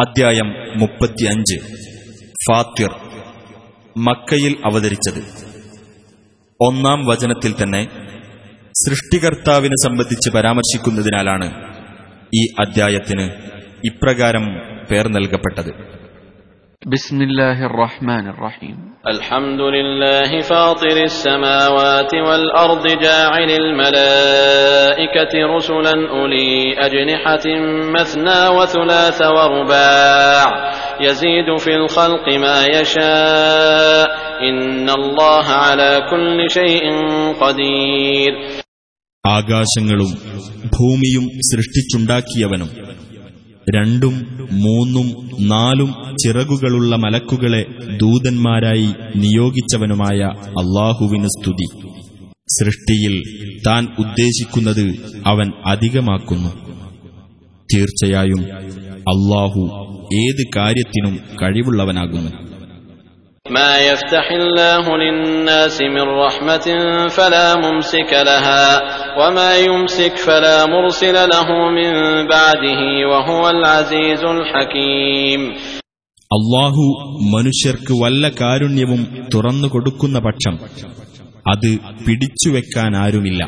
അദ്ധ്യായം മുപ്പത്തിയഞ്ച്. ഫാത്തിർ മക്കയിൽ അവതരിച്ചത്. ഒന്നാം വചനത്തിൽ തന്നെ സൃഷ്ടികർത്താവിനെ സംബന്ധിച്ച് പരാമർശിക്കുന്നതിനാലാണ് ഈ അദ്ധ്യായത്തിന് ഇപ്രകാരം പേർ നൽകപ്പെട്ടത്. بسم الله الرحمن الرحيم الحمد لله فاطر السماوات والأرض جاعل الملائكة رسلا أولي أجنحة مثنى وثلاث ورباع يزيد في الخلق ما يشاء إن الله على كل شيء قدير ആകാശങ്ങളും ഭൂമിയും സൃഷ്ടിച്ചുണ്ടാക്കിയവനും രണ്ടും മൂന്നും നാലും ചിറകുകളുള്ള മലക്കുകളെ ദൂതന്മാരായി നിയോഗിച്ചവനുമായ അള്ളാഹുവിന് സ്തുതി. സൃഷ്ടിയിൽ താൻ ഉദ്ദേശിക്കുന്നത് അവൻ അധികമാക്കുന്നു. തീർച്ചയായും അള്ളാഹു ഏത് കാര്യത്തിനും കഴിവുള്ളവനാകുന്നു. ما يفتح الله للناس من رحمة فلا ممسك لها وما يمسك فلا مرسل له من بعده وهو العزيز الحكيم അള്ളാഹു മനുഷ്യർക്ക് വല്ല കാരുണ്യവും തുറന്നു കൊടുക്കുന്ന പക്ഷം അത് പിടിച്ചുവെക്കാൻ ആരുമില്ല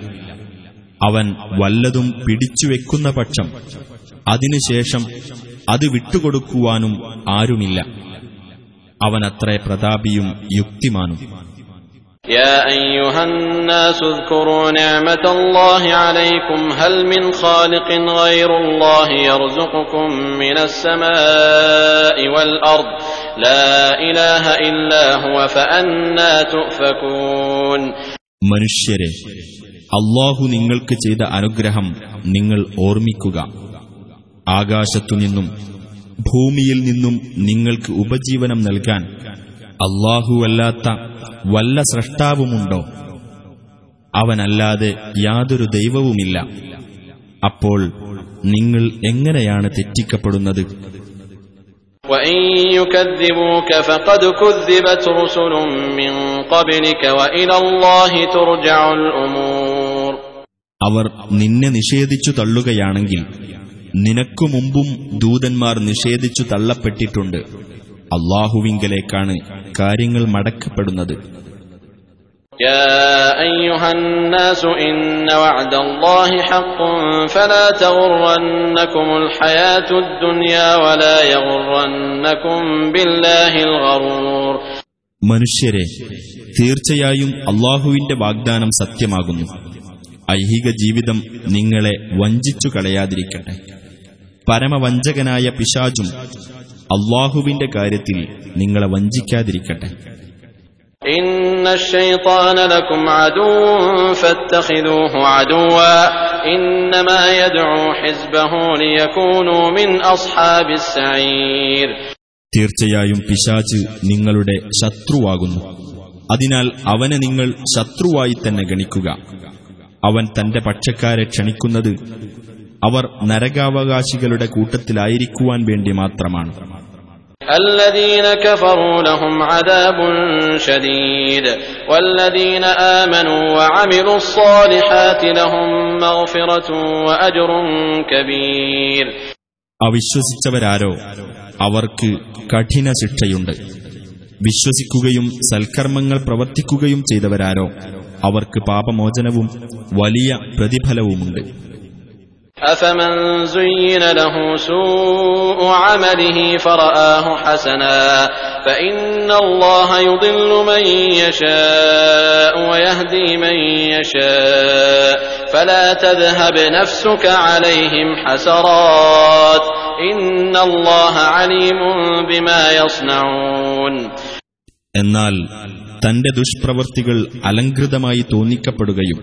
അവൻ വല്ലതും പിടിച്ചുവെക്കുന്ന പക്ഷം അതിനുശേഷം അത് വിട്ടുകൊടുക്കുവാനും ആരുമില്ല അവനത്രേ പ്രതാപിയും യുക്തിമാനും يا أيها الناس اذكروا نعمة الله عليكم هل من خالق غير الله يرزقكم من السماء والأرض لا إله إلا هو فأنا تؤفكون മനുഷ്യരെ അള്ളാഹു നിങ്ങൾക്ക് ചെയ്ത അനുഗ്രഹം നിങ്ങൾ ഓർമ്മിക്കുക ആകാശത്തുനിന്നും ഭൂമിയിൽ നിന്നും നിങ്ങൾക്ക് ഉപജീവനം നൽകാൻ അള്ളാഹുവല്ലാത്ത വല്ല സ്രഷ്ടാവുമുണ്ടോ? അവനല്ലാതെ യാതൊരു ദൈവവുമില്ല. അപ്പോൾ നിങ്ങൾ എങ്ങനെയാണ് തെറ്റിക്കപ്പെടുന്നത്? അവർ നിന്നെ നിഷേധിച്ചു തള്ളുകയാണെങ്കിൽ നിനക്കു മുമ്പും ദൂതന്മാർ നിഷേധിച്ചു തള്ളപ്പെട്ടിട്ടുണ്ട് അള്ളാഹുവിങ്കലേക്കാണ് കാര്യങ്ങൾ മടക്കപ്പെടുന്നത് يا أيها الناس إن وعد الله حق فلا تغرنكم الحياة الدنيا ولا يغرنكم بالله الغرور മനുഷ്യരെ തീർച്ചയായും അള്ളാഹുവിന്റെ വാഗ്ദാനം സത്യമാകുന്നു ഐഹിക ജീവിതം നിങ്ങളെ വഞ്ചിച്ചു കളയാതിരിക്കട്ടെ പരമവഞ്ചകനായ പിശാജും അള്ളാഹുവിന്റെ കാര്യത്തിൽ നിങ്ങളെ വഞ്ചിക്കാതിരിക്കട്ടെ. തീർച്ചയായും പിശാജ് നിങ്ങളുടെ ശത്രുവാകുന്നു. അതിനാൽ അവനെ നിങ്ങൾ ശത്രുവായി തന്നെ ഗണിക്കുക. അവൻ തന്റെ പക്ഷക്കാരെ ക്ഷണിക്കുന്നത് അവർ നരകാവകാശികളുടെ കൂട്ടത്തിലായിരിക്കുവാൻ വേണ്ടി മാത്രമാണ് الذين كفروا لهم عذاب شديد والذين آمنوا وعملوا الصالحات لهم مغفرة وأجر كبير അവിശ്വസിച്ചവരാരോ അവർക്ക് കഠിന ശിക്ഷയുണ്ട് വിശ്വസിക്കുകയും സൽക്കർമ്മങ്ങൾ പ്രവർത്തിക്കുകയും ചെയ്തവരാരോ അവർക്ക് പാപമോചനവും വലിയ പ്രതിഫലവുമുണ്ട് أفمن زين له سوء عمله فرآه حسنا فإن الله يضل من يشاء ويهدي من يشاء فلا تذهب نفسك عليهم حسرات إن الله عليم بما يصنعون എന്നാൽ തന്റെ ദുഷ്പ്രവർത്തികൾ അലങ്കൃതമായി തോന്നിക്കപ്പെടുകയും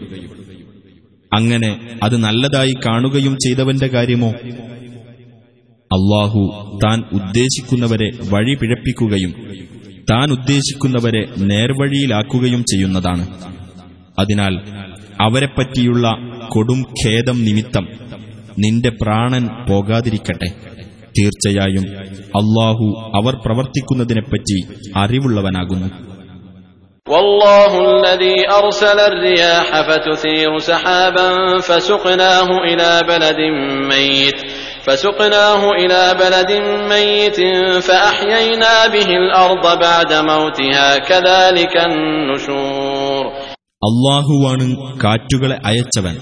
അങ്ങനെ അത് നല്ലതായി കാണുകയും ചെയ്തവന്റെ കാര്യമോ? അള്ളാഹു താൻ ഉദ്ദേശിക്കുന്നവരെ വഴി പിഴപ്പിക്കുകയും താൻ ഉദ്ദേശിക്കുന്നവരെ നേർവഴിയിലാക്കുകയും ചെയ്യുന്നതാണ്. അതിനാൽ അവരെപ്പറ്റിയുള്ള കൊടും ഖേദം നിമിത്തം നിന്റെ പ്രാണൻ പോകാതിരിക്കട്ടെ. തീർച്ചയായും അള്ളാഹു അവർ പ്രവർത്തിക്കുന്നതിനെപ്പറ്റി അറിവുള്ളവനാകുന്നു. والله الذي أرسل الرياح فتثير سحابا فسقناه إلى بلد ميت فسقناه إلى بلد ميت فأحيينا به الأرض بعد موتها كذلك النشور അള്ളാഹുവാണ് കാറ്റുകളെ അയച്ചവൻ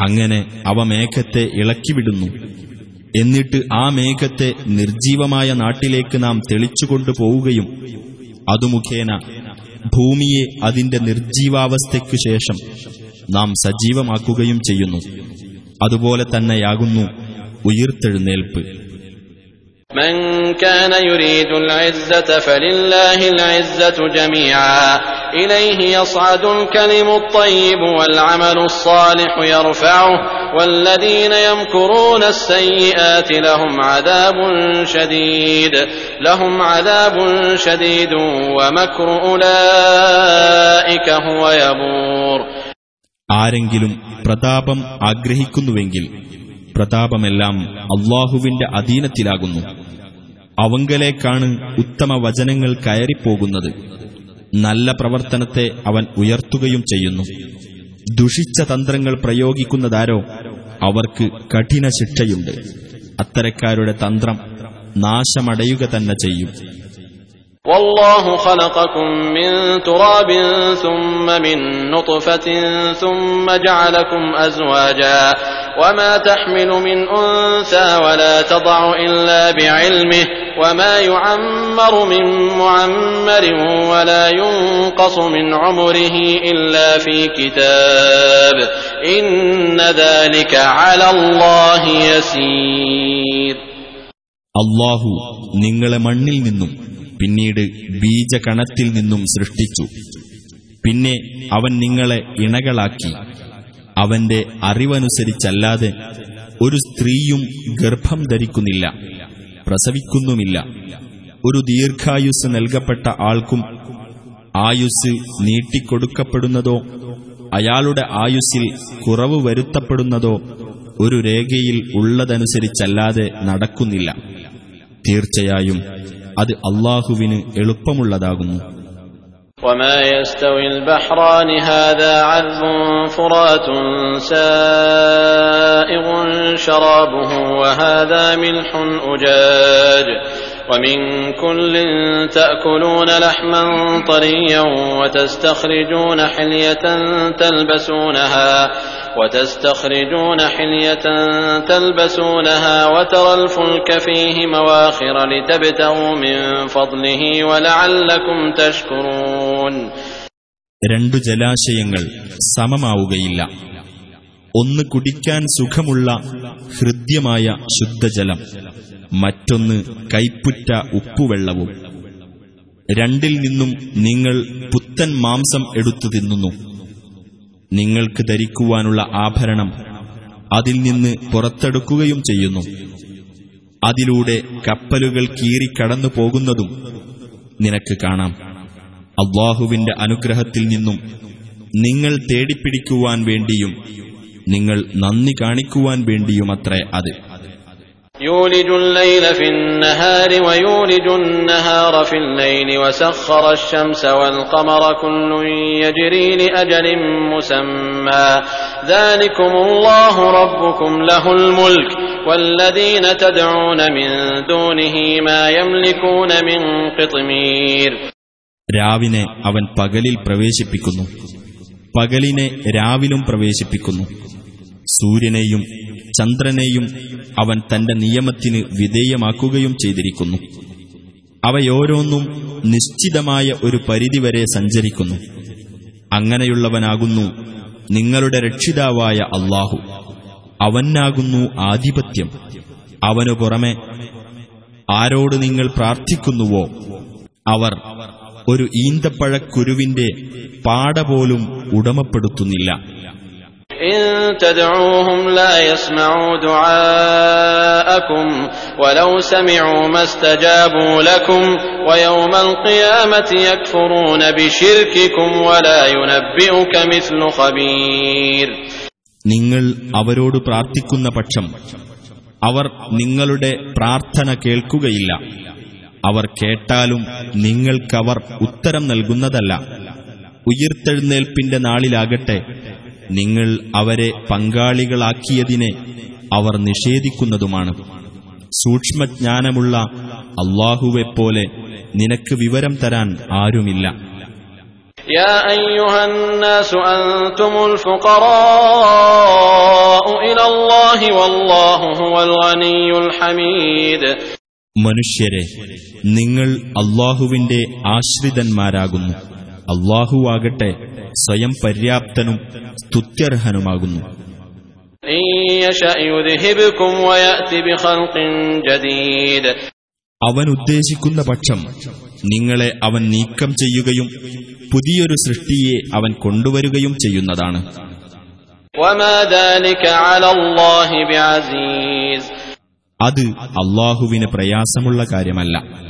അങ്ങനെ അവ മേഘത്തെ ഇളക്കിവിടുന്നു എന്നിട്ട് ആ മേഘത്തെ നിർജീവമായ നാട്ടിലേക്ക് നാം തെളിച്ചുകൊണ്ടു പോവുകയും അതു മുഖേന ഭൂമിയെ അതിന്റെ നിർജീവാവസ്ഥയ്ക്കു ശേഷം നാം സജീവമാക്കുകയും ചെയ്യുന്നു. അതുപോലെ തന്നെയാകുന്നു ഉയിർത്തെഴുന്നേൽപ്പ്. من كان يريد العزة فلله العزة جميعا إليه يصعد الكلم الطيب والعمل الصالح يرفعه والذين يمكرون السيئات لهم عذاب شديد لهم عذاب شديد ومكر أولئك هو يبور ആരെങ്കിലും പ്രതാപം ആഗ്രഹിക്കുന്നുവെങ്കിൽ പ്രതാപമെല്ലാം അള്ളാഹുവിന്റെ അധീനത്തിലാകുന്നു അവങ്കലേക്കാണ് ഉത്തമ വചനങ്ങൾ കയറിപ്പോകുന്നത്. നല്ല പ്രവർത്തനത്തെ അവൻ ഉയർത്തുകയും ചെയ്യുന്നു. ദുഷിച്ച തന്ത്രങ്ങൾ പ്രയോഗിക്കുന്നതാരോ അവർക്ക് കഠിന ശിക്ഷയുണ്ട് അത്തരക്കാരുടെ തന്ത്രം നാശമടയുക തന്നെ ചെയ്യും. والله خلقكم من تراب ثم من نطفة ثم جعلكم أزواجا وما تحمل من أنثى ولا تضع إلا بعلمه وما يعمر من معمر ولا ينقص من عمره إلا في كتاب إن ذلك على الله يسير അള്ളാഹു നിങ്ങളെ മണ്ണിൽ നിന്നും പിന്നീട് ബീജകണത്തിൽ നിന്നും സൃഷ്ടിച്ചു. പിന്നെ അവൻ നിങ്ങളെ ഇണകളാക്കി. അവന്റെ അറിവനുസരിച്ചല്ലാതെ ഒരു സ്ത്രീയും ഗർഭം ധരിക്കുന്നില്ല പ്രസവിക്കുന്നുമില്ല. ഒരു ദീർഘായുസ് നൽകപ്പെട്ട ആൾക്കും ആയുസ് നീട്ടിക്കൊടുക്കപ്പെടുന്നതോ അയാളുടെ ആയുസ്സിൽ കുറവ് വരുത്തപ്പെടുന്നതോ ഒരു രേഖയിൽ ഉള്ളതനുസരിച്ചല്ലാതെ നടക്കുന്നില്ല. തീർച്ചയായും അത് അള്ളാഹുവിന് എളുപ്പമുള്ളതാകുന്നു وما يستوي البحران هذا عذب فرات سائغ شرابه وهذا ملح أجاج ومن كل تأكلون لحما طريا وتستخرجون حلية تلبسونها وتستخرجون حلية تلبسونها وترى الفلك فيه مواخر لتبتغوا من فضله ولعلكم تشكرون രണ്ടു ജലാശയങ്ങൾ സമമാവുകയില്ല ഒന്ന് കുടിക്കാൻ സുഖമുള്ള ഹൃദ്യമായ ശുദ്ധജലം മറ്റൊന്ന് കൈപ്പുറ്റ ഉപ്പുവെള്ളവും. രണ്ടിൽ നിന്നും നിങ്ങൾ പുത്തൻ മാംസം എടുത്തു തിന്നുന്നു. നിങ്ങൾക്ക് ധരിക്കുവാനുള്ള ആഭരണം അതിൽ നിന്ന് പുറത്തെടുക്കുകയും ചെയ്യുന്നു. അതിലൂടെ കപ്പലുകൾ കീറിക്കടന്നു പോകുന്നതും നിനക്ക് കാണാം. അള്ളാഹുവിന്റെ അനുഗ്രഹത്തിൽ നിന്നും നിങ്ങൾ തേടിപ്പിടിക്കുവാൻ വേണ്ടിയും നിങ്ങൾ നന്ദി കാണിക്കുവാൻ വേണ്ടിയുമത്രേ അത്. يولج الليل في النهار ويولج النهار في الليل وسخر الشمس والقمر كل يجري لأجل مسمى ذلكم الله ربكم له الملك والذين تدعون من دونه ما يملكون من قطمير രാവിനെ അവൻ പകലിൽ പ്രവേശിപ്പിക്കുന്നു പകലിനെ രാവിലും പ്രവേശിപ്പിക്കുന്നു സൂര്യനെയും ചന്ദ്രനെയും അവൻ തന്റെ നിയമത്തിന് വിധേയമാക്കുകയും ചെയ്തിരിക്കുന്നു. അവയോരോന്നും നിശ്ചിതമായ ഒരു പരിധിവരെ സഞ്ചരിക്കുന്നു. അങ്ങനെയുള്ളവനാകുന്നു നിങ്ങളുടെ രക്ഷിതാവായ അള്ളാഹു അവനാകുന്നു ആധിപത്യം. അവനു പുറമെ ആരോട് നിങ്ങൾ പ്രാർത്ഥിക്കുന്നുവോ? അവർ ഒരു ഈന്തപ്പഴക്കുരുവിന്റെ പാട പോലും ഉടമപ്പെടുത്തുന്നില്ല. إن تدعوهم لا يسمعوا دعاءكم ولو سمعوا ما استجابوا لكم ويوم القيامة يكفرون بشرككم ولا ينبئك مثل خبير നിങ്ങൾ അവരോട് പ്രാർത്ഥിക്കുന്ന പക്ഷം അവർ നിങ്ങളുടെ പ്രാർത്ഥന കേൾക്കുകയില്ല അവർ കേട്ടാലും നിങ്ങൾക്കവർ ഉത്തരം നൽകുന്നതല്ല ഉയിർത്തെഴുന്നേൽപ്പിന്റെ നാളിലാകട്ടെ നിങ്ങൾ അവരെ പങ്കാളികളാക്കിയതിനെ അവർ നിഷേധിക്കുന്നതുമാണ് സൂക്ഷ്മജ്ഞാനമുള്ള അള്ളാഹുവെപ്പോലെ നിനക്ക് വിവരം തരാൻ ആരുമില്ല يا أيها الناس أنتم الفقراء إلى الله والله هو الغني الحميد മനുഷ്യരെ നിങ്ങൾ അള്ളാഹുവിന്റെ ആശ്രിതന്മാരാകുന്നു അള്ളാഹുവാകട്ടെ സ്വയം പര്യാപ്തനും സ്തുത്യർഹനുമാകുന്നു. അവൻ ഉദ്ദേശിക്കുന്ന പക്ഷം നിങ്ങളെ അവൻ നീക്കം ചെയ്യുകയും പുതിയൊരു സൃഷ്ടിയെ അവൻ കൊണ്ടുവരികയും ചെയ്യുന്നതാണ്. അത് അള്ളാഹുവിന് പ്രയാസമുള്ള കാര്യമല്ല.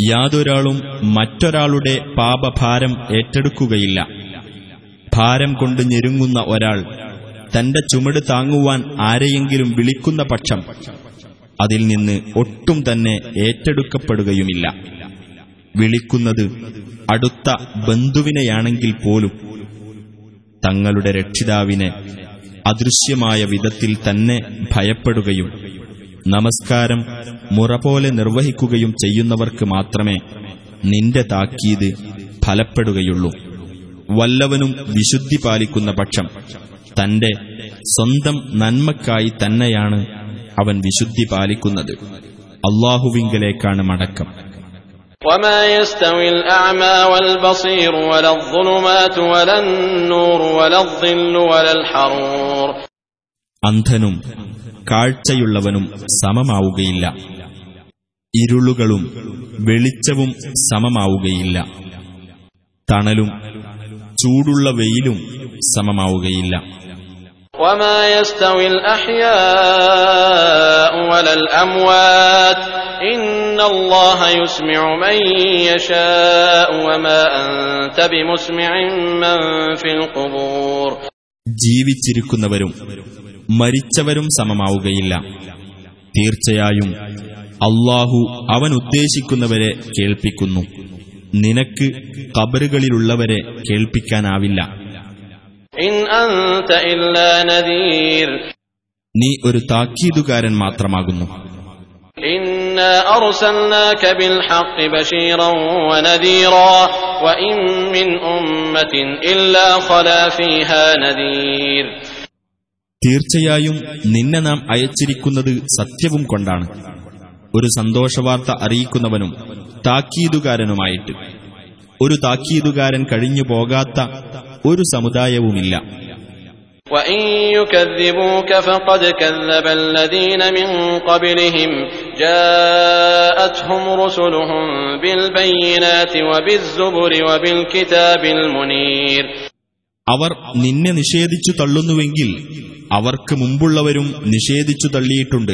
യാതൊരാളും മറ്റൊരാളുടെ പാപഭാരം ഏറ്റെടുക്കുകയില്ല. ഭാരം കൊണ്ട് ഞെരുങ്ങുന്ന ഒരാൾ തന്റെ ചുമട് താങ്ങുവാൻ ആരെയെങ്കിലും വിളിക്കുന്ന പക്ഷം അതിൽ നിന്ന് ഒട്ടും തന്നെ ഏറ്റെടുക്കപ്പെടുകയുമില്ല. വിളിക്കുന്നത് അടുത്ത ബന്ധുവിനെയാണെങ്കിൽ പോലും തങ്ങളുടെ രക്ഷിതാവിനെ അദൃശ്യമായ വിധത്തിൽ തന്നെ ഭയപ്പെടുകയും നമസ്കാരം മുറ പോലെ നിർവഹിക്കുകയും ചെയ്യുന്നവർക്ക് മാത്രമേ നിന്റെ താക്കീത് ഫലപ്പെടുകയുള്ളൂ വല്ലവനും വിശുദ്ധി പാലിക്കുന്ന പക്ഷം തന്റെ സ്വന്തം നന്മക്കായി തന്നെയാണ് അവൻ വിശുദ്ധി പാലിക്കുന്നത് അള്ളാഹുവിങ്കലേക്കാണ് മടക്കം وما يستوي الأعمى والبصير ولا الظلمات ولا النور ولا الظل ولا الحرور അന്ധനും കാഴ്ചയുള്ളവനും സമമാവുകയില്ല ഇരുളുകളും വെളിച്ചവും സമമാവുകയില്ല തണലും ചൂടുള്ള വെയിലും സമമാവുകയില്ല وما يستوي الأحياء ولا الأموات إن الله يسمع من يشاء وما أنت بمسمع من في القبور ജീവിച്ചിരിക്കുന്നവരും മരിച്ചവരും സമമാവുകയില്ല തീർച്ചയായും അള്ളാഹു അവൻ ഉദ്ദേശിക്കുന്നവരെ കേൾപ്പിക്കുന്നു നിനക്ക് കബറുകളിലുള്ളവരെ കേൾപ്പിക്കാനാവില്ല إن أنت إلا نذير നീ ഒരു താക്കീതുകാരൻ മാത്രമാകുന്നു إنا أرسلناك بالحق بشيرا ونذيرا وإن من أمة إلا خلا فيها نذير തീർച്ചയായും നിന്നെ നാം അയച്ചിരിക്കുന്നത് സത്യവും കൊണ്ടാണ്. ഒരു സന്തോഷവാർത്ത അറിയിക്കുന്നവനും താക്കീതുകാരനുമായിട്ട്. ഒരു താക്കീതുകാരൻ കഴിഞ്ഞു പോകാത്ത ഒരു സമുദായവുമില്ല. അവർ നിന്നെ നിഷേധിച്ചു തള്ളുന്നുവെങ്കിൽ അവർക്ക് മുമ്പുള്ളവരും നിഷേധിച്ചു തള്ളിയിട്ടുണ്ട്.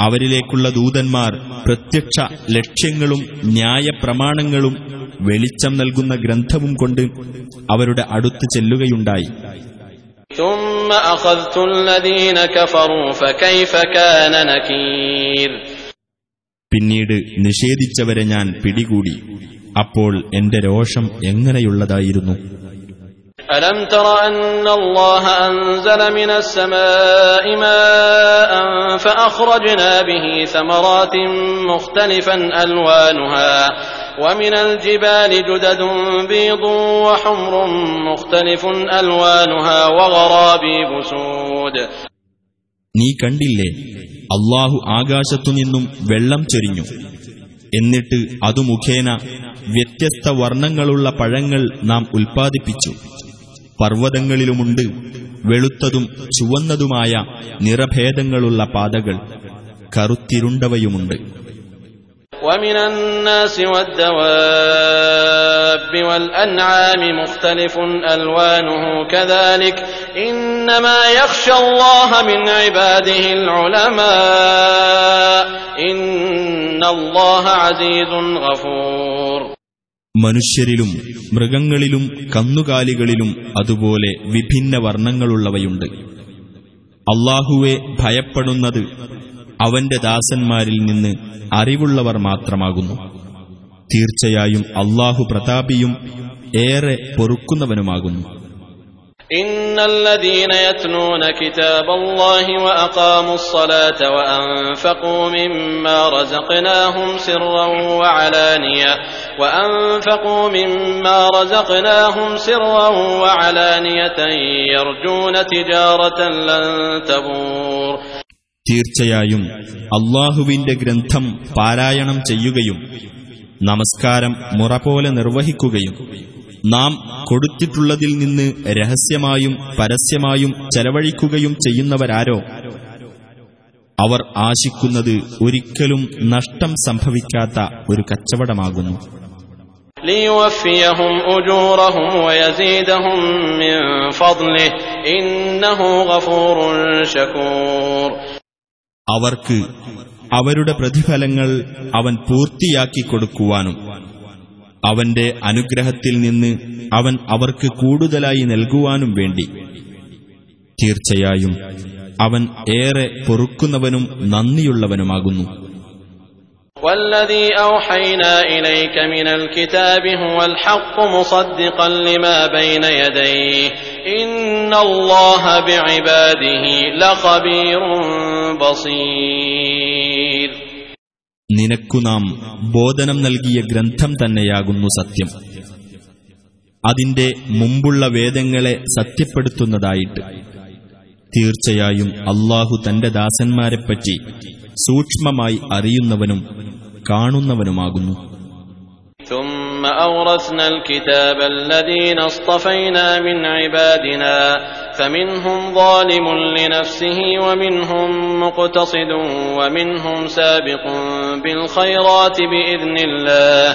അവരിലേക്കുള്ള ദൂതന്മാർ പ്രത്യക്ഷ ലക്ഷ്യങ്ങളും ന്യായപ്രമാണങ്ങളും വെളിച്ചം നൽകുന്ന ഗ്രന്ഥവും കൊണ്ട് അവരുടെ അടുത്ത് ചെല്ലുകയുണ്ടായി. പിന്നീട് നിഷേധിച്ചവരെ ഞാൻ പിടികൂടി. അപ്പോൾ എന്റെ രോഷം എങ്ങനെയുള്ളതായിരുന്നു? ألم تر أن الله أنزل من السماء ماء فأخرجنا به ثمرات مختلفا ألوانها ومن الجبال جدد بيض وحمر مختلف ألوانها وغرابيب سود നീ കണ്ടില്ലേ അള്ളാഹു ആകാശത്തുനിന്നും വെള്ളം ചൊരിഞ്ഞു എന്നിട്ട് അതു മുഖേന വ്യത്യസ്ത വർണ്ണങ്ങളുള്ള പഴങ്ങൾ നാം ഉൽപ്പാദിപ്പിച്ചു പർവ്വതങ്ങളിലുമുണ്ട് വെളുത്തതും ചുവന്നതുമായ നിറഭേദങ്ങളുള്ള പാതകൾ കറുത്തിരുണ്ടവയുമുണ്ട് ومن الناس والدواب والأنعام مختلف ألوانه كذلك إنما يخشى الله من عباده العلماء إن الله عزيز غفور മനുഷ്യരിലും മൃഗങ്ങളിലും കന്നുകാലികളിലും അതുപോലെ വിഭിന്ന വർണങ്ങളുള്ളവയുണ്ട് അള്ളാഹുവെ ഭയപ്പെടുന്നത് അവന്റെ ദാസന്മാരിൽ നിന്ന് അറിവുള്ളവർ മാത്രമാകുന്നു. തീർച്ചയായും അള്ളാഹു പ്രതാപിയും ഏറെ പൊറുക്കുന്നവനുമാകുന്നു. إن الذين يتلون كتاب الله وأقاموا الصلاة وأنفقوا مما رزقناهم سرا وعلانية وأنفقوا مما رزقناهم سرا وعلانية يرجون تجارة لن تبور തീർച്ചയായും അള്ളാഹുവിന്റെ ഗ്രന്ഥം പാരായണം ചെയ്യുകയും നമസ്കാരം മുറ പോലെ നിർവഹിക്കുകയും നാം കൊടുത്തിട്ടുള്ളതിൽ നിന്ന് രഹസ്യമായും പരസ്യമായും ചെലവഴിക്കുകയും ചെയ്യുന്നവരാരോ? അവർ ആശിക്കുന്നത് ഒരിക്കലും നഷ്ടം സംഭവിക്കാത്ത ഒരു കച്ചവടമാകുന്നു. അവർക്ക് അവരുടെ പ്രതിഫലങ്ങൾ അവൻ പൂർത്തിയാക്കി കൊടുക്കുവാനും അവന്റെ അനുഗ്രഹത്തിൽ നിന്ന് അവൻ അവർക്ക് കൂടുതലായി നൽകുവാനും വേണ്ടി തീർച്ചയായും അവൻ ഏറെ പൊറുക്കുന്നവനും നന്ദിയുള്ളവനുമാകുന്നു والذي أوحينا إليك من الكتاب هو الحق مصدقا لما بين يديه إن الله بعباده لخبير بصير നിനക്കു നാം ബോധനം നൽകിയ ഗ്രന്ഥം തന്നെയാകുന്നു സത്യം. അതിന്റെ മുമ്പുള്ള വേദങ്ങളെ സത്യപ്പെടുത്തുന്നതായിട്ട്. തീർച്ചയായും അള്ളാഹു തന്റെ ദാസന്മാരെപ്പറ്റി സൂക്ഷ്മമായി അറിയുന്നവനും കാണുന്നവനുമാകുന്നു. ثم أورثنا الكتاب الذين اصطفينا من عبادنا فمنهم ظالم لنفسه ومنهم مقتصد ومنهم سابق بالخيرات بإذن الله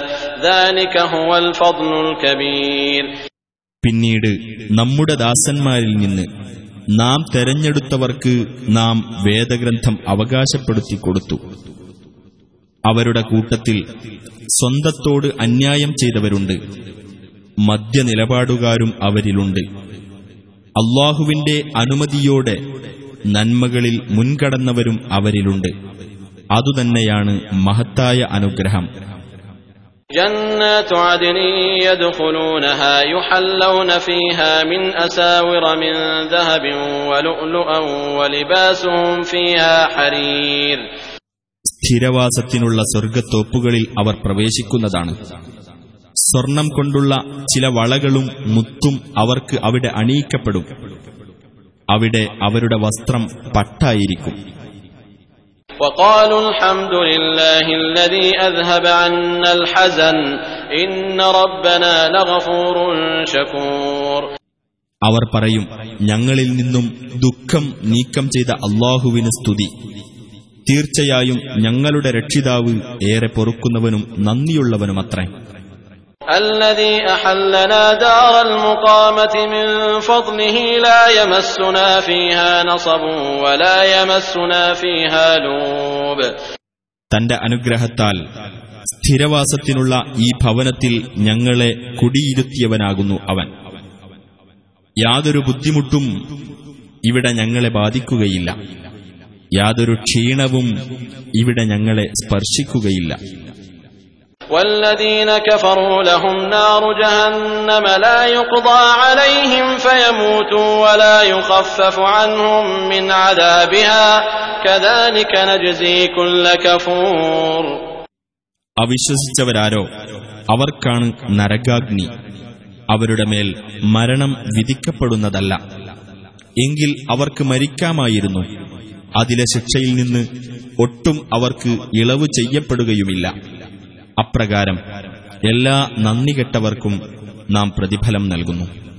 ذلك هو الفضل الكبير പിന്നീട് നമ്മുടെ ദാസന്മാരിൽ നിന്ന് നാം തെരഞ്ഞെടുത്തവർക്ക് നാം വേദഗ്രന്ഥം അവകാശപ്പെടുത്തി കൊടുത്തു അവരുടെ കൂട്ടത്തിൽ സ്വന്തത്തോട് അന്യായം ചെയ്തവരുണ്ട് മദ്യനിലപാടുകാരും അവരിലുണ്ട് അള്ളാഹുവിന്റെ അനുമതിയോടെ നന്മകളിൽ മുൻകടന്നവരും അവരിലുണ്ട് അതുതന്നെയാണ് മഹത്തായ അനുഗ്രഹം جنات عدن يدخلونها يحلون فيها من أساور من ذهب ولؤلؤا ولباسهم فيها حرير സ്ഥിരവാസത്തിനുള്ള സ്വർഗത്തോപ്പുകളിൽ അവർ പ്രവേശിക്കുന്നതാണ് സ്വർണം കൊണ്ടുള്ള ചില വളകളും മുത്തും അവർക്ക് അവിടെ അണിയിക്കപ്പെടും അവിടെ അവരുടെ വസ്ത്രം പട്ടായിരിക്കും وقالوا الحمد لله الذي أذهب عنا الحزن إن ربنا لغفور شكور അവർ പറയും ഞങ്ങളിൽ നിന്നും ദുഃഖം നീക്കം ചെയ്ത അള്ളാഹുവിന് സ്തുതി തീർച്ചയായും ഞങ്ങളുടെ രക്ഷിതാവ് ഏറെ പൊറുക്കുന്നവനും നന്ദിയുള്ളവനുമത്രേ الذي أحلنا دار المقامة من فضله لا يمسنا فيها نصب ولا يمسنا فيها لوب തന്റെ അനുഗ്രഹത്താൽ സ്ഥിരവാസത്തിനുള്ള ഈ ഭവനത്തിൽ ഞങ്ങളെ കുടിയിരുത്തിയവനാകുന്നു അവൻ യാതൊരു ബുദ്ധിമുട്ടും ഇവിടെ ഞങ്ങളെ ബാധിക്കുകയില്ല യാതൊരു ക്ഷീണവും ഇവിടെ ഞങ്ങളെ സ്പർശിക്കുകയില്ല والذين كفروا لهم نار جهنم لا يقضى عليهم فيموتوا ولا يخفف عنهم من عذابها كذلك نجزي كل كفور അവിശ്വസിച്ചവരാരോ അവർക്കാണ് നരകാഗ്നി അവരുടെ മേൽ മരണം വിധിക്കപ്പെടുന്നതല്ല എങ്കിൽ അവർക്ക് മരിക്കാമായിരുന്നു അതിലെ ശിക്ഷയിൽ നിന്ന് ഒട്ടും അവർക്ക് ഇളവ് ചെയ്യപ്പെടുകയുമില്ല. അപ്രകാരം എല്ലാ നന്ദികെട്ടവർക്കും നാം പ്രതിഫലം നൽകുന്നു.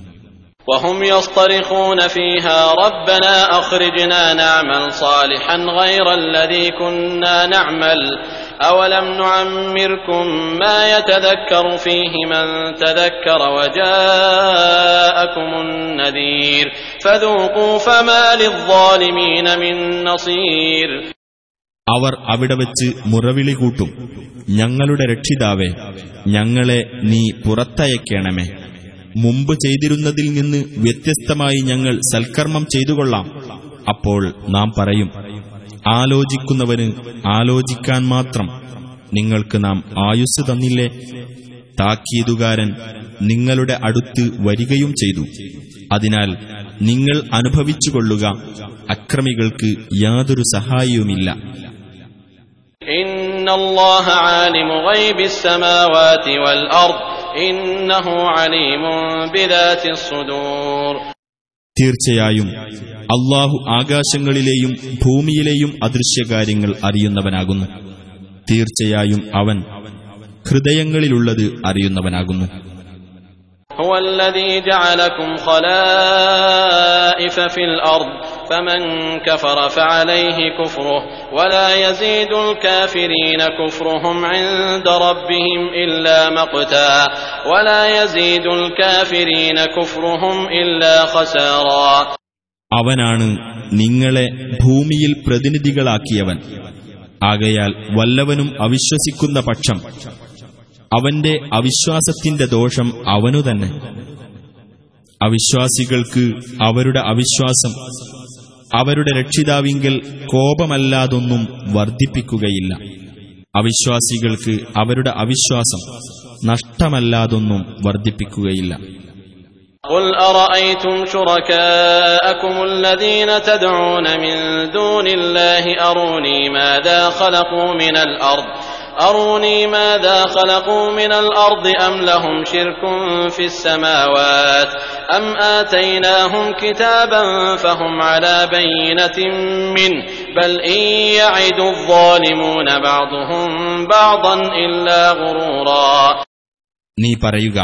وهم يصطرخون فيها ربنا أخرجنا نعمل صالحا غير الذي كنا نعمل أولم نعمركم ما يتذكر فيه من تذكر وجاءكم النذير فذوقوا فما للظالمين من نصير അവർ അവിടെ വച്ച് മുറവിളി കൂട്ടും ഞങ്ങളുടെ രക്ഷിതാവേ ഞങ്ങളെ നീ പുറത്തയക്കണമേ മുമ്പ് ചെയ്തിരുന്നതിൽ നിന്ന് വ്യത്യസ്തമായി ഞങ്ങൾ സൽക്കർമ്മം ചെയ്തുകൊള്ളാം. അപ്പോൾ നാം പറയും ആലോചിക്കുന്നവന് ആലോചിക്കാൻ മാത്രം നിങ്ങൾക്ക് നാം ആയുസ് തന്നില്ലേ? താക്കീതുകാരൻ നിങ്ങളുടെ അടുത്ത് വരികയും ചെയ്തു. അതിനാൽ നിങ്ങൾ അനുഭവിച്ചുകൊള്ളുക അക്രമികൾക്ക് യാതൊരു സഹായവുമില്ല ഇന്നല്ലാഹ ആലിമു ഗൈബിസ് സമാവാതി വൽ അർദ് തീർച്ചയായും അള്ളാഹു ആകാശങ്ങളിലെയും ഭൂമിയിലെയും അദൃശ്യകാര്യങ്ങൾ അറിയുന്നവനാകുന്നു. തീർച്ചയായും അവൻ ഹൃദയങ്ങളിലുള്ളത് അറിയുന്നവനാകുന്നു. هو الذي جعلكم خلائف في الأرض فمن كفر فعليه كفره ولا يزيد الكافرين كفرهم عند ربهم إلا مقتا ولا يزيد الكافرين كفرهم إلا خسارا അവനാണ് നിങ്ങളെ ഭൂമിയിൽ പ്രതിനിധികളാക്കിയവൻ ആകയാൽ വല്ലവനും അവിശ്വസിക്കുന്ന പക്ഷം അവന്റെ അവിശ്വാസത്തിന്റെ ദോഷം അവനു തന്നെ അവിശ്വാസികൾക്ക് അവരുടെ അവിശ്വാസം അവരുടെ രക്ഷിതാവിങ്കൽ കോപമല്ലാതൊന്നും വർദ്ധിപ്പിക്കുകയില്ല അവിശ്വാസികൾക്ക് അവരുടെ അവിശ്വാസം നഷ്ടമല്ലാതൊന്നും വർദ്ധിപ്പിക്കുകയില്ല قل أرأيتم شركاءكم الذين تدعون من دون الله أروني ماذا خلقوا من الأرض أروني ماذا خلقوا من الأرض أم لهم شرك في السماوات أم آتيناهم كتابا فهم على بينة منه بل إن يعد الظالمون بعضهم بعضا إلا غرورا നീ പറയുക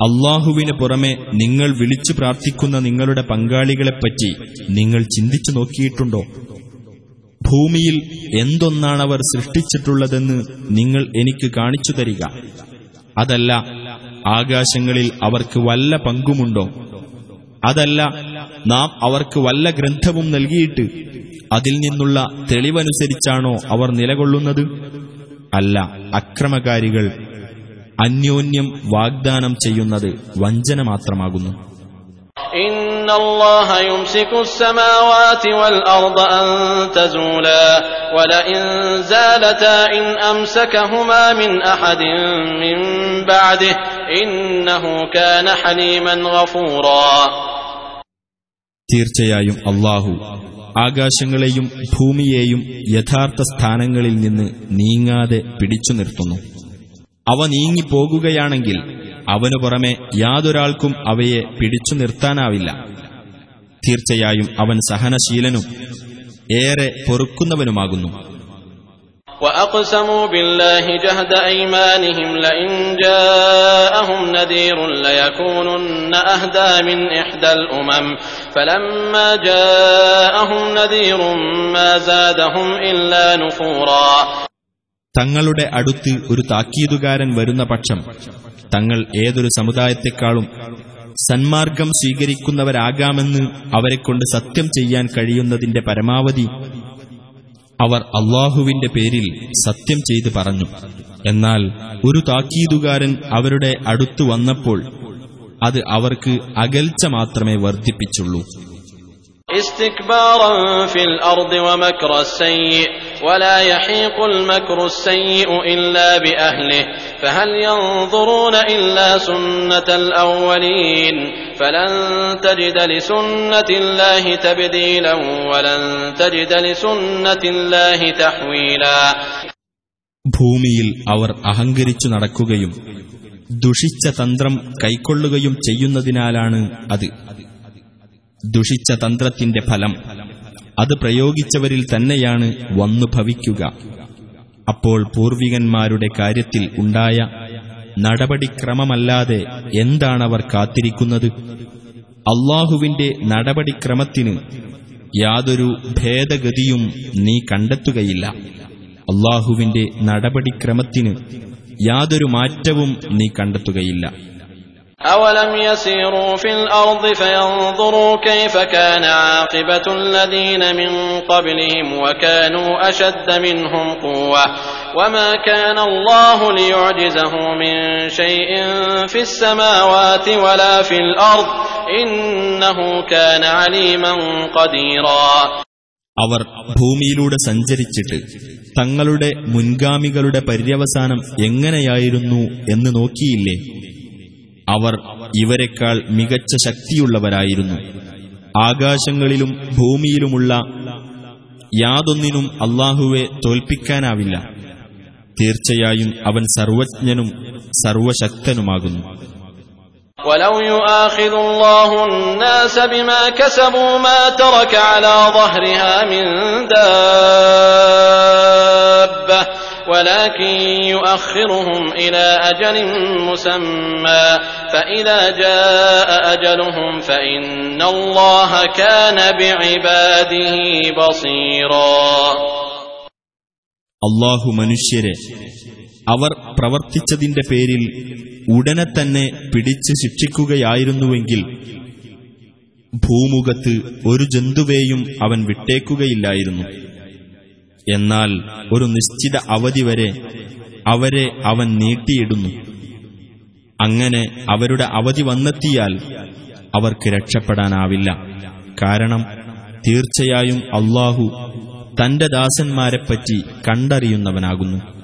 അള്ളാഹുവിന് പുറമെ നിങ്ങൾ വിളിച്ചു പ്രാർത്ഥിക്കുന്ന നിങ്ങളുടെ പങ്കാളികളെപ്പറ്റി നിങ്ങൾ ചിന്തിച്ചു നോക്കിയിട്ടുണ്ടോ ഭൂമിയിൽ എന്തൊന്നാണവർ സൃഷ്ടിച്ചിട്ടുള്ളതെന്ന് നിങ്ങൾ എനിക്ക് കാണിച്ചു തരിക. അതല്ല ആകാശങ്ങളിൽ അവർക്ക് വല്ല പങ്കുമുണ്ടോ? അതല്ല നാം അവർക്ക് വല്ല ഗ്രന്ഥവും നൽകിയിട്ട് അതിൽ നിന്നുള്ള തെളിവനുസരിച്ചാണോ അവർ നിലകൊള്ളുന്നത്? അല്ല അക്രമകാരികൾ അന്യോന്യം വാഗ്ദാനം ചെയ്യുന്നത് വഞ്ചന മാത്രമാകുന്നു. إن الله يمسك السماوات والأرض أن تزولا ولئن زالتا إن أمسكهما من أحد من بعده إنه كان حليما غفورا തീർച്ചയായും അള്ളാഹു ആകാശങ്ങളെയും ഭൂമിയെയും യഥാർത്ഥ സ്ഥാനങ്ങളിൽ നിന്ന് നീങ്ങാതെ പിടിച്ചു നിർത്തുന്നു അവ നീങ്ങിപ്പോകുകയാണെങ്കിൽ അവനു പുറമെ യാതൊരാൾക്കും അവയെ പിടിച്ചു നിർത്താനാവില്ല തീർച്ചയായും അവൻ സഹനശീലനും ഏറെ പൊറുക്കുന്നവനുമാകുന്നു وأقسموا بالله جهد أيمانهم لئن جاءهم نذير ليكونن أهدى من إحدى الأمم فلما جاءهم نذير ما زادهم إلا نفورا തങ്ങളുടെ അടുത്ത് ഒരു താക്കീതുകാരൻ വരുന്ന പക്ഷം തങ്ങൾ ഏതൊരു സമുദായത്തെക്കാളും സന്മാർഗം സ്വീകരിക്കുന്നവരാകാമെന്ന് അവരെക്കൊണ്ട് സത്യം ചെയ്യാൻ കഴിയുന്നതിന്റെ പരമാവധി അവർ അള്ളാഹുവിന്റെ പേരിൽ സത്യം ചെയ്ത് പറഞ്ഞു. എന്നാൽ ഒരു താക്കീതുകാരൻ അവരുടെ അടുത്തു വന്നപ്പോൾ അത് അവർക്ക് അകൽച്ച മാത്രമേ വർദ്ധിപ്പിച്ചുള്ളൂ. استكبارا في الأرض ومكر السيء ولا يحيق المكر السيء إلا بأهله فهل ينظرون إلا سنة الأولين فلن تجد لسنة الله تبديلا ولن تجد لسنة الله تحويلا ഭൂമിയിൽ അവർ അഹങ്കരിച്ചു നടക്കുകയും ദുഷിച്ച തന്ത്രം കൈക്കൊള്ളുകയും ചെയ്യുന്നതിനാലാണ് അത് ദുഷിച്ച തന്ത്രത്തിന്റെ ഫലം. അത് പ്രയോഗിച്ചവരിൽ തന്നെയാണ് വന്നു ഭവിക്കുക. അപ്പോൾ പൂർവികന്മാരുടെ കാര്യത്തിൽ ഉണ്ടായ നടപടിക്രമമല്ലാതെ എന്താണവർ കാത്തിരിക്കുന്നത്? അള്ളാഹുവിന്റെ നടപടിക്രമത്തിന് യാതൊരു ഭേദഗതിയും നീ കണ്ടെത്തുകയില്ല. അള്ളാഹുവിന്റെ നടപടിക്രമത്തിന് യാതൊരു മാറ്റവും നീ കണ്ടെത്തുകയില്ല. أولم يسيروا في الأرض فينظروا كيف كان عاقبة الذين من قبلهم وكانوا أشد منهم قوة وما كان الله ليعجزه من شيء في السماوات ولا في الأرض إنه كان عليما قديرا അവർ ഭൂമിയിലൂടെ സഞ്ചരിച്ചിട്ട് തങ്ങളുടെ മുൻഗാമികളുടെ പര്യവസാനം എങ്ങനെയായിരുന്നു എന്ന് നോക്കിയില്ലേ അവർ ഇവരെക്കാൾ മികച്ച ശക്തിയുള്ളവരായിരുന്നു ആകാശങ്ങളിലും ഭൂമിയിലുമുള്ള യാതൊന്നിനും അള്ളാഹുവെ തോൽപ്പിക്കാനാവില്ല തീർച്ചയായും അവൻ സർവജ്ഞനും സർവശക്തനുമാകുന്നു ولو يؤاخذ الله الناس بما كسبوا ما ترك على ظهرها من دابة ولكن يؤخرهم إلى أجل مسمى فإذا جاء أجلهم فإن الله كان بعباده بصيرا അള്ളാഹു മനുഷ്യരെ അവർ പ്രവർത്തിച്ചതിന്റെ പേരിൽ ഉടനെ തന്നെ പിടിച്ച് ശിക്ഷിക്കുകയായിരുന്നുവെങ്കിൽ ഭൂമുഖത്ത് ഒരു ജന്തുവേയും അവൻ വിട്ടേക്കുകയില്ലായിരുന്നു എന്നാൽ ഒരു നിശ്ചിത അവധി വരെ അവരെ അവൻ നീട്ടിയിടുന്നു. അങ്ങനെ അവരുടെ അവധി വന്നെത്തിയാൽ അവർക്ക് രക്ഷപ്പെടാനാവില്ല. കാരണം തീർച്ചയായും അള്ളാഹു തന്റെ ദാസന്മാരെപ്പറ്റി കണ്ടറിയുന്നവനാകുന്നു.